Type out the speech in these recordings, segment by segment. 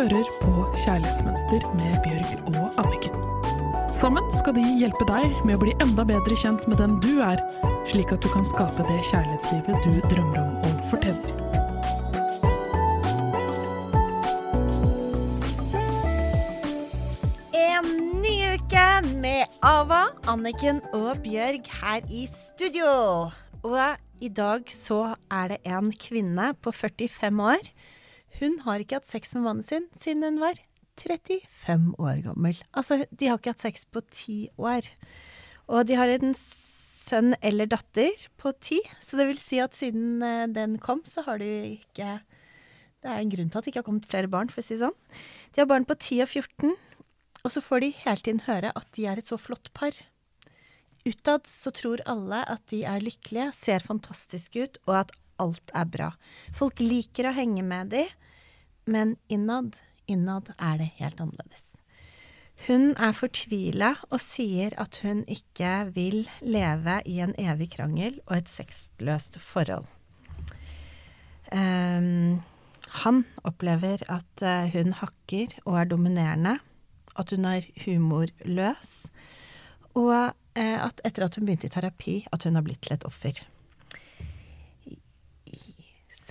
hører på Kjærlighetsmønster med Bjørg og Anniken. Sammen skal de hjelpe deg med å bli enda bedre kjent med den du er, slik at du kan skape det kjærlighetslivet du drømmer om og fortjener. En ny uke med Ava, Anniken og Bjørg her i studio. Og i dag så er det en kvinne på 45 år. Hun har ikke hatt sex med mannen sin siden hun var 35 år gammel. Altså, de har ikke hatt sex på ti år. Og de har en sønn eller datter på ti, så det vil si at siden eh, den kom, så har de ikke Det er en grunn til at det ikke har kommet flere barn, for å si det sånn. De har barn på 10 og 14, og så får de hele tiden høre at de er et så flott par. Utad så tror alle at de er lykkelige, ser fantastiske ut, og at alt er bra. Folk liker å henge med de, men innad, innad er det helt annerledes. Hun er fortvila og sier at hun ikke vil leve i en evig krangel og et sexløst forhold. Um, han opplever at uh, hun hakker og er dominerende, at hun er humorløs, og uh, at etter at hun begynte i terapi, at hun har blitt til et offer.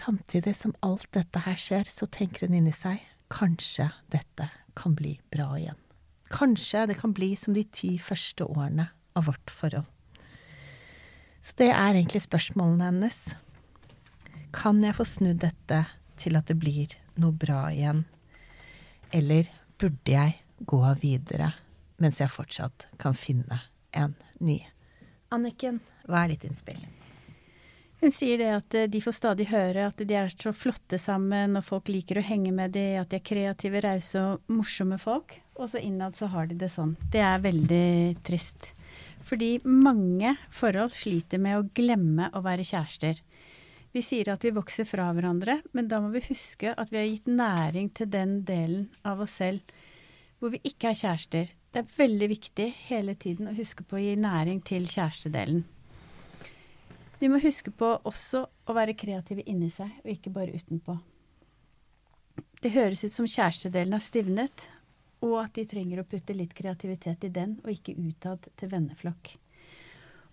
Samtidig som alt dette her skjer, så tenker hun inni seg kanskje dette kan bli bra igjen. Kanskje det kan bli som de ti første årene av vårt forhold. Så det er egentlig spørsmålene hennes. Kan jeg få snudd dette til at det blir noe bra igjen? Eller burde jeg gå videre mens jeg fortsatt kan finne en ny? Anniken, hva er ditt innspill? Hun sier det at eh, de får stadig høre at de er så flotte sammen, og folk liker å henge med dem, at de er kreative, rause og morsomme folk. Og så innad så har de det sånn. Det er veldig trist. Fordi mange forhold sliter med å glemme å være kjærester. Vi sier at vi vokser fra hverandre, men da må vi huske at vi har gitt næring til den delen av oss selv hvor vi ikke er kjærester. Det er veldig viktig hele tiden å huske på å gi næring til kjærestedelen. De må huske på også å være kreative inni seg, og ikke bare utenpå. Det høres ut som kjærestedelen har stivnet, og at de trenger å putte litt kreativitet i den, og ikke utad til venneflokk.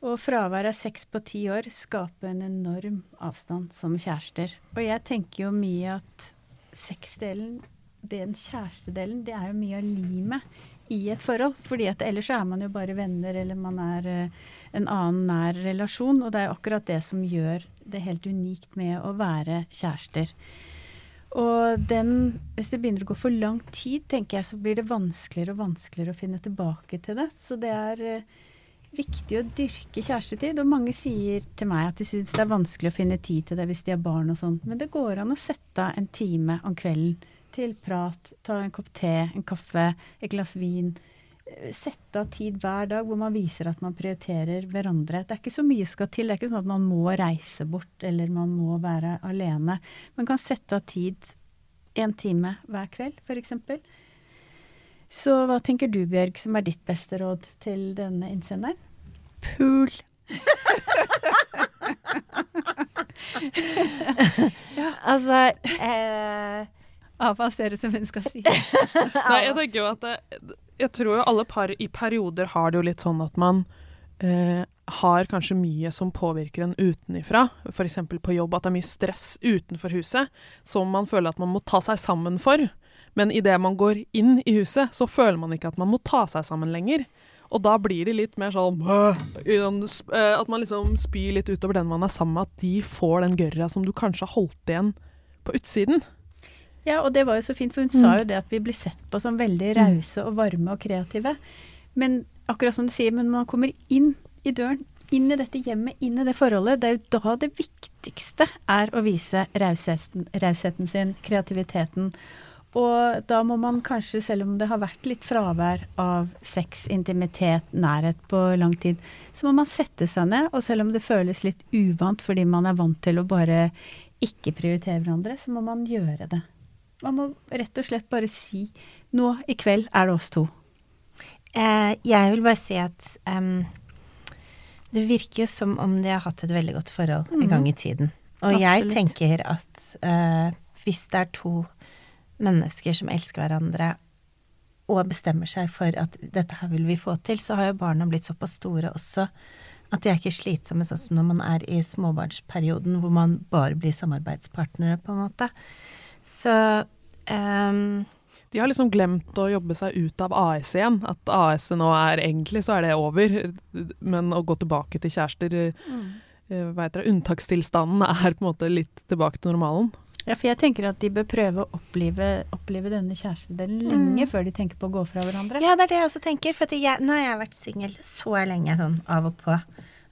Og fravær av sex på ti år skaper en enorm avstand som kjærester. Og jeg tenker jo mye at sexdelen, den kjærestedelen, det er jo mye av limet i et forhold. fordi at ellers er man jo bare venner, eller man er uh, en annen nær relasjon. Og det er akkurat det som gjør det helt unikt med å være kjærester. Og den, hvis det begynner å gå for lang tid, tenker jeg, så blir det vanskeligere og vanskeligere å finne tilbake til det. Så det er uh, viktig å dyrke kjærestetid. Og mange sier til meg at de syns det er vanskelig å finne tid til det hvis de har barn og sånn. Men det går an å sette av en time om kvelden til prat, ta en kopp te, en kaffe, et glass vin. Sette av tid hver dag hvor man viser at man prioriterer hverandre. Det er ikke så mye skal til. Det er ikke sånn at man må reise bort eller man må være alene. Man kan sette av tid en time hver kveld, f.eks. Så hva tenker du, Bjørg, som er ditt beste råd til denne innsenderen? Pool. ja. Altså eh, Ser det som hun skal si. Nei, jeg tenker jo at det, Jeg tror jo alle par i perioder har det jo litt sånn at man eh, har kanskje mye som påvirker en utenifra. F.eks. på jobb, at det er mye stress utenfor huset som man føler at man må ta seg sammen for. Men idet man går inn i huset, så føler man ikke at man må ta seg sammen lenger. Og da blir det litt mer sånn At man liksom spyr litt utover den man er sammen med, at de får den gørra som du kanskje har holdt igjen på utsiden. Ja, og det var jo så fint, for hun mm. sa jo det at vi blir sett på som veldig mm. rause og varme og kreative. Men akkurat som du sier, men man kommer inn i døren, inn i dette hjemmet, inn i det forholdet. Det er jo da det viktigste er å vise rausheten sin, kreativiteten. Og da må man kanskje, selv om det har vært litt fravær av sex, intimitet, nærhet på lang tid, så må man sette seg ned, og selv om det føles litt uvant fordi man er vant til å bare ikke prioritere hverandre, så må man gjøre det. Man må rett og slett bare si nå i kveld er det oss to. Eh, jeg vil bare si at um, det virker jo som om de har hatt et veldig godt forhold mm. en gang i tiden. Og Absolutt. jeg tenker at uh, hvis det er to mennesker som elsker hverandre, og bestemmer seg for at dette her vil vi få til, så har jo barna blitt såpass store også at de er ikke slitsomme sånn som når man er i småbarnsperioden, hvor man bare blir samarbeidspartnere, på en måte. Så um, de har liksom glemt å jobbe seg ut av AS igjen. At AS nå er egentlig så er det over, men å gå tilbake til kjærester mm. Eh, hva heter det, Unntakstilstanden er på en måte litt tilbake til normalen. Ja, for jeg tenker at de bør prøve å oppleve, oppleve denne kjærestedelen lenge mm. før de tenker på å gå fra hverandre. Ja, det er det jeg også tenker. For jeg, nå har jeg vært singel så lenge, sånn av og på.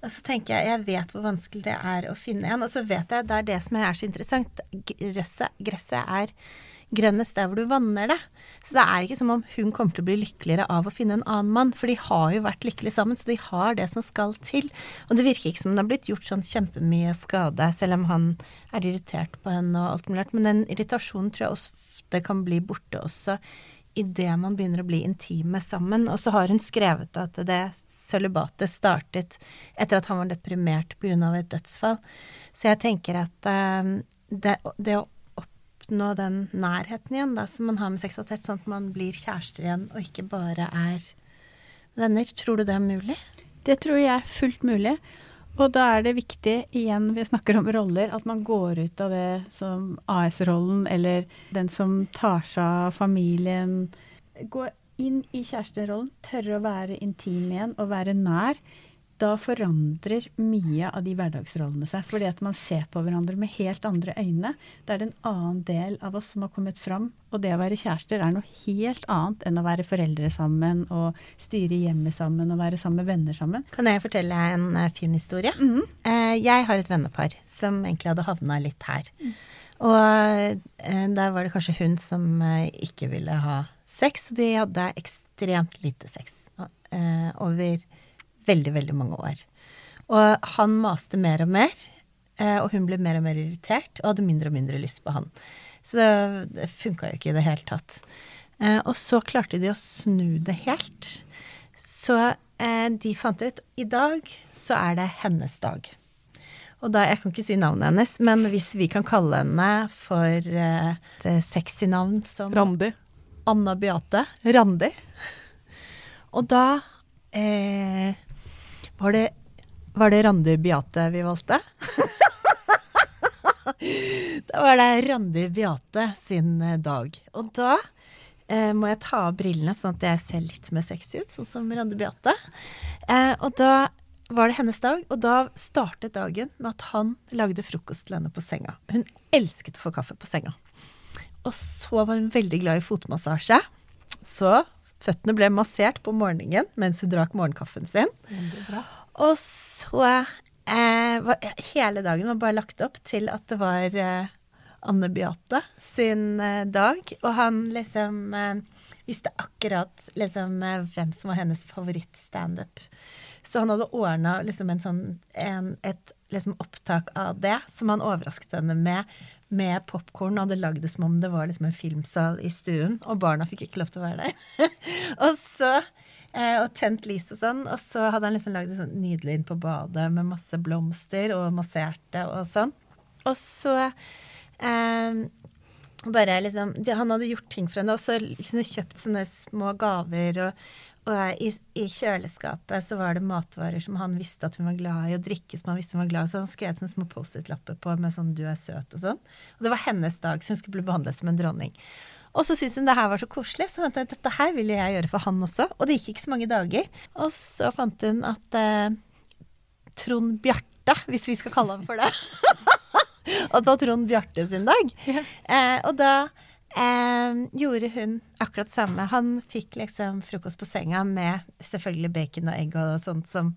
Og så tenker jeg jeg vet hvor vanskelig det er å finne en. Og så vet jeg det er det som er så interessant. Gresset, gresset er grønnest der hvor du vanner det. Så det er ikke som om hun kommer til å bli lykkeligere av å finne en annen mann, for de har jo vært lykkelige sammen, så de har det som skal til. Og det virker ikke som det har blitt gjort sånn kjempemye skade, selv om han er irritert på henne og alt mulig rart. Men den irritasjonen tror jeg ofte kan bli borte også idet man begynner å bli intime sammen. Og så har hun skrevet at det sølibatet startet etter at han var deprimert pga. et dødsfall. Så jeg tenker at um, det, det, å oppnå den nærheten igjen da, som man har med seksualitet, sånn at man blir kjærester igjen og ikke bare er venner. Tror du det er mulig? Det tror jeg er fullt mulig. Og da er det viktig, igjen vi snakker om roller, at man går ut av det som AS-rollen eller den som tar seg av familien. Gå inn i kjæresterollen, tørre å være intim igjen og være nær da forandrer mye av de hverdagsrollene seg. Fordi at man ser på hverandre med helt andre øyne. Det er en annen del av oss som har kommet fram. Og det å være kjærester er noe helt annet enn å være foreldre sammen og styre hjemmet sammen og være sammen med venner sammen. Kan jeg fortelle en uh, fin historie? Mm -hmm. jeg har et vennepar som egentlig hadde havna litt her. Mm. Og uh, der var det kanskje hun som ikke ville ha sex. Og de hadde ekstremt lite sex over veldig, veldig mange år. Og han maste mer og mer, eh, og hun ble mer og mer irritert og hadde mindre og mindre lyst på han. Så det, det funka jo ikke i det hele tatt. Eh, og så klarte de å snu det helt. Så eh, de fant ut i dag så er det hennes dag. Og da, Jeg kan ikke si navnet hennes, men hvis vi kan kalle henne for et sexy navn som Randi. Anna Beate. Randi. Og da eh, var det, var det Randi Beate vi valgte? da var det Randi Beate sin eh, dag. Og da eh, må jeg ta av brillene, sånn at jeg ser litt mer sexy ut, sånn som Randi Beate. Eh, og da var det hennes dag, og da startet dagen med at han lagde frokost til henne på senga. Hun elsket å få kaffe på senga. Og så var hun veldig glad i fotmassasje. Så Føttene ble massert på morgenen mens hun drakk morgenkaffen sin. Og så eh, var, Hele dagen var bare lagt opp til at det var eh, Anne Beate sin eh, dag. Og han liksom eh, visste akkurat liksom, eh, hvem som var hennes favorittstandup. Så han hadde ordna liksom sånn, et liksom opptak av det, som han overrasket henne med med popkorn og hadde lagd det som om det var liksom en filmsal i stuen. Og barna fikk ikke lov til å være der. og så eh, og tent lys og sånn. Og så hadde han liksom lagd det sånn nydelig inn på badet med masse blomster og masserte og sånn. Og så eh, bare liksom Han hadde gjort ting for henne, og liksom kjøpt sånne små gaver og, og i, i, kjøleskapet så var det matvarer som han visste at hun var glad i, og drikke som han visste hun var glad i. Så han skrev sånne små Post-It-lapper på med sånn 'du er søt' og sånn. Og det var hennes dag, så hun skulle bli behandlet som en dronning. Og så syntes hun det her var så koselig, så fant hun at dette her ville jeg gjøre for han også. Og det gikk ikke så mange dager. Og så fant hun at eh, Trond Bjarte, hvis vi skal kalle ham for det Og det var Trond Bjarte sin dag. Ja. Eh, og da Eh, gjorde hun akkurat samme. Han fikk liksom frokost på senga med selvfølgelig bacon og egg og sånt som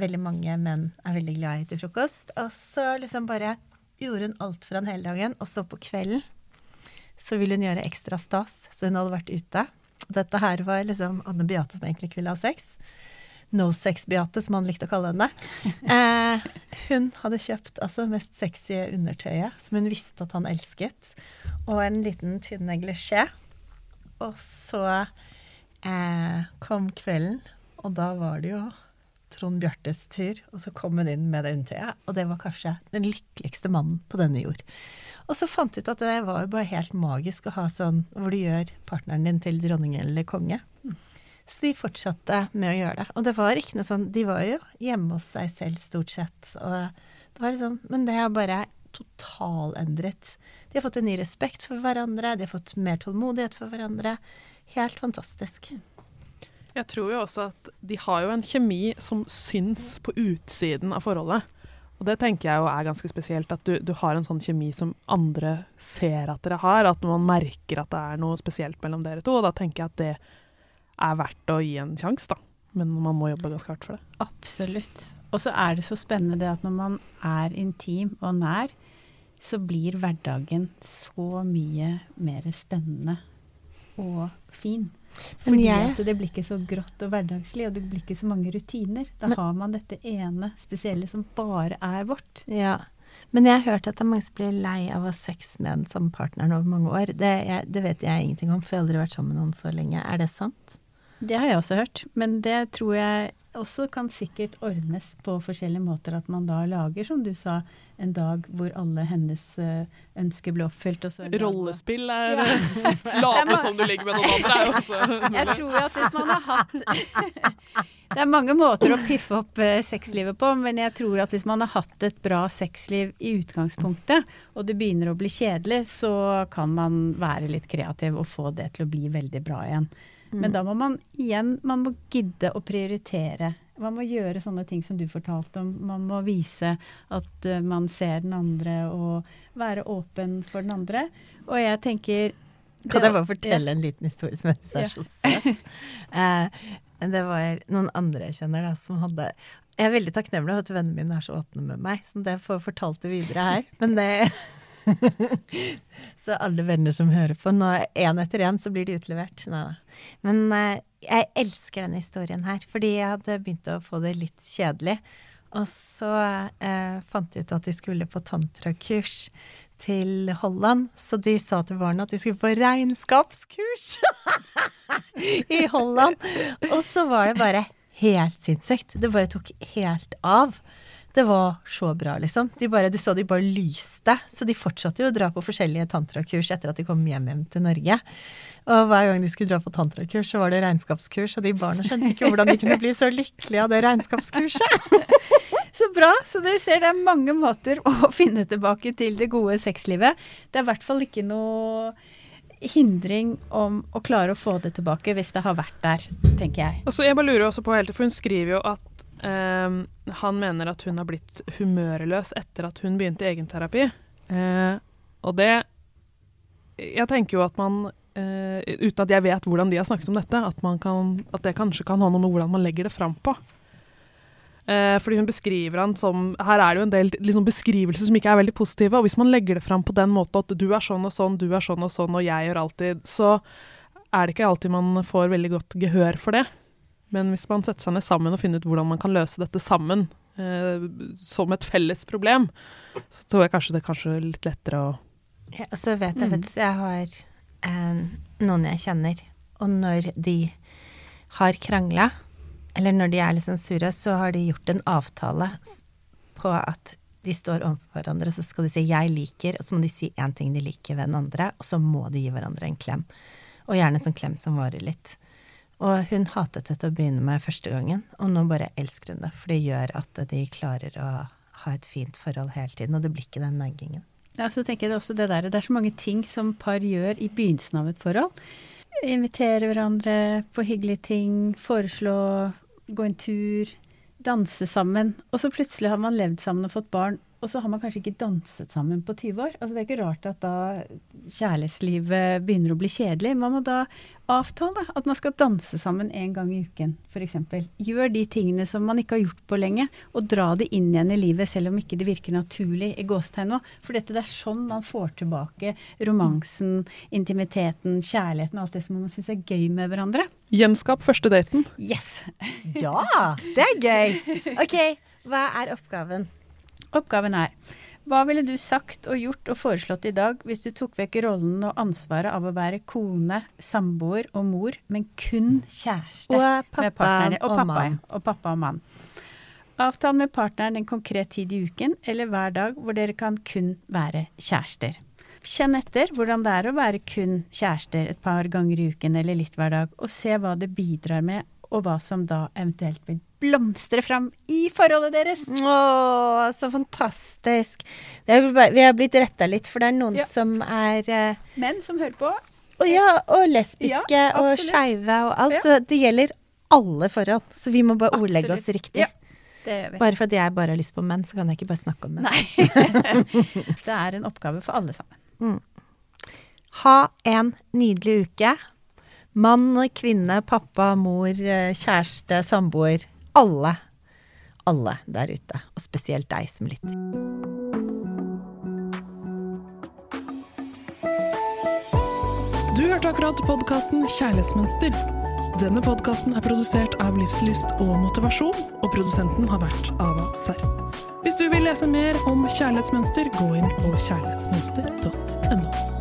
veldig mange menn er veldig glad i til frokost. Og så liksom bare gjorde hun alt for han hele dagen. Og så på kvelden så ville hun gjøre ekstra stas, så hun hadde vært ute. Dette her var liksom Anne Beate som egentlig ikke ville ha sex. No Sex-Beate, som han likte å kalle henne. Eh, hun hadde kjøpt altså mest sexy undertøyet som hun visste at han elsket, og en liten tynn neglisjé. Og så eh, kom kvelden, og da var det jo Trond Bjartes tur. Og så kom hun inn med det undertøyet, og det var kanskje den lykkeligste mannen på denne jord. Og så fant jeg ut at det var jo bare helt magisk å ha sånn hvor du gjør partneren din til dronning eller konge. Så de fortsatte med å gjøre det. Og det var ikke noe sånn De var jo hjemme hos seg selv stort sett. Det liksom Men det har bare totalendret. De har fått en ny respekt for hverandre, de har fått mer tålmodighet for hverandre. Helt fantastisk. Jeg tror jo også at de har jo en kjemi som syns på utsiden av forholdet. Og det tenker jeg jo er ganske spesielt, at du, du, har en sånn kjemi som andre ser at dere har. At man merker at det er noe spesielt mellom dere to. Og da tenker jeg at det er verdt å gi en sjanse, da. Men man må jobbe ganske hardt for det. Absolutt. Og så er det så spennende det at når man er intim og nær, så blir hverdagen så mye mer spennende og fin. Fordi jeg, at det blir ikke så grått og hverdagslig, og det blir ikke så mange rutiner. Da men, har man dette ene spesielle som bare er vårt. Ja. Men jeg har hørt at det er mange som blir lei av å ha sex med den samme partneren over mange år. Det, jeg, det, vet jeg ingenting om, for jeg har aldri vært sammen med noen så lenge. Er det sant? Det har jeg også hørt, men det tror jeg også kan sikkert ordnes på forskjellige måter. At man da lager, som du sa, en dag hvor alle hennes uh, ønsker blir oppfylt. Rollespill er ja. Late som du ligger med noen andre er jo også Jeg tror at hvis man har hatt Det er mange måter å piffe opp uh, sexlivet på, men jeg tror at hvis man har hatt et bra sexliv i utgangspunktet, og det begynner å bli kjedelig, så kan man være litt kreativ og få det til å bli veldig bra igjen. Mm. Men da må man igjen man må gidde å prioritere. Man må gjøre sånne ting som du fortalte om. Man må vise at uh, man ser den andre og være åpen for den andre. Og jeg tenker Kan jeg bare fortelle en liten historie som jeg syns er så søt? uh, det var noen andre jeg kjenner da, som hadde Jeg er veldig takknemlig for at vennene mine er så åpne med meg, så det får jeg fortalt det videre her. Men det så alle venner som hører på, nå én etter én, så blir de utlevert. Nei Men eh, jeg elsker denne historien her, fordi jeg hadde begynt å få det litt kjedelig. Og så eh, fant de ut at de skulle på tantrakurs til Holland, så de sa til barna at de skulle på regnskapskurs i Holland. Og så var det bare helt sinnssykt. Det bare tok helt av. Det var så bra, liksom. Bare, du så de bare lyste. Så de fortsatte jo å dra på forskjellige tantrakurs etter at de kom hjem, hjem til Norge. Og hver gang de skulle dra på tantrakurs, så var det regnskapskurs, og de barna skjønte ikke hvordan de kunne bli så lykkelige av det regnskapskurset. så bra. Så dere ser det er mange måter å finne tilbake til det gode sexlivet. Det er i hvert fall ikke noe hindring om å klare å få det tilbake hvis det har vært der, tenker jeg. Altså, jeg bare lurer også på for Hun skriver jo at Um, han mener at hun har blitt humørløs etter at hun begynte egenterapi. Uh, og det Jeg tenker jo at man uh, Uten at jeg vet hvordan de har snakket om dette, at, kan, at, det kanskje kan ha noe med hvordan man legger det fram på. Uh, fordi hun beskriver han som Her er det jo en del liksom, beskrivelser som ikke er veldig positive. Og hvis man legger det fram på den måten at du er sånn og sånn, du er sånn og sånn, og jeg gjør alltid, så er det ikke alltid man får veldig godt gehør for det. Men hvis man setter seg ned sammen og finner ut hvordan man kan løse dette sammen, eh, som et felles problem, så tror jeg kanskje det er kanskje litt lettere å ja, Og Så vet jeg, mm. vet, jeg har eh, noen jeg kjenner, og når de har krangla, eller når de er litt sånn sure, så har de gjort en avtale på at de står overfor hverandre, så skal de si 'jeg liker', og så må de si én ting de liker ved den andre, og så må de gi hverandre en klem. Og gjerne en sånn klem som varer litt. Og hun hatet det til å begynne med første gangen, og nå bare elsker hun det. For det gjør at de klarer å ha et fint forhold hele tiden, og det blir ikke den naggingen. Ja, så tenker jeg også det der, det er så mange ting som par gjør i begynnelsen av et forhold. Invitere hverandre på hyggelige ting, foreslå gå en tur, danse sammen. Og så plutselig har man levd sammen og fått barn, og så har man kanskje ikke danset sammen på 20 år. Altså Det er ikke rart at da kjærlighetslivet begynner å bli kjedelig. Man må da avtale at man skal danse sammen en gang i uken, f.eks. Gjør de tingene som man ikke har gjort på lenge, og dra det inn igjen i livet, selv om ikke det virker naturlig i gåstegn nå. For dette det er sånn man får tilbake romansen, intimiteten, kjærligheten, alt det som man syns er gøy med hverandre. Gjenskap første daten. Yes! ja, det er gøy. OK, hva er oppgaven? Oppgaven er hva ville du sagt og gjort og foreslått i dag hvis du tok vekk rollen og ansvaret av å være kone, samboer og mor, men kun kjæreste og pappa med og, og mann? Og pappa og mann. Avtal med partneren en konkret tid i uken eller hver dag hvor dere kan kun være kjærester. kjenn etter hvordan det er å være kun kjærester et par ganger i uken eller litt hver dag, og se hva det bidrar med, og hva som da eventuelt vil blomstre fram i forholdet deres. Å, så fantastisk. Det er, bare- vi har blitt retta litt, for det er noen Ja. som er eh, Menn som hører på, Og ja, og lesbiske Ja, og absolutt. skeive og alt. Så det gjelder alle forhold. Så vi må bare ordlegge oss riktig. Det. Bare fordi jeg bare har lyst på menn, så kan jeg ikke bare snakke om menn. Nei. det er en oppgave for alle sammen. Ha en nydelig uke. Mann, kvinne, pappa, mor, eh, kjæreste, samboer. Alle. Alle der ute. Og spesielt deg som lytter. Du hørte akkurat podkasten Kjærlighetsmønster. Denne podkasten er produsert av Livslyst og Motivasjon, og produsenten har vært Ava Serr. Hvis du vil lese mer om kjærlighetsmønster, gå inn på kjærlighetsmønster.no.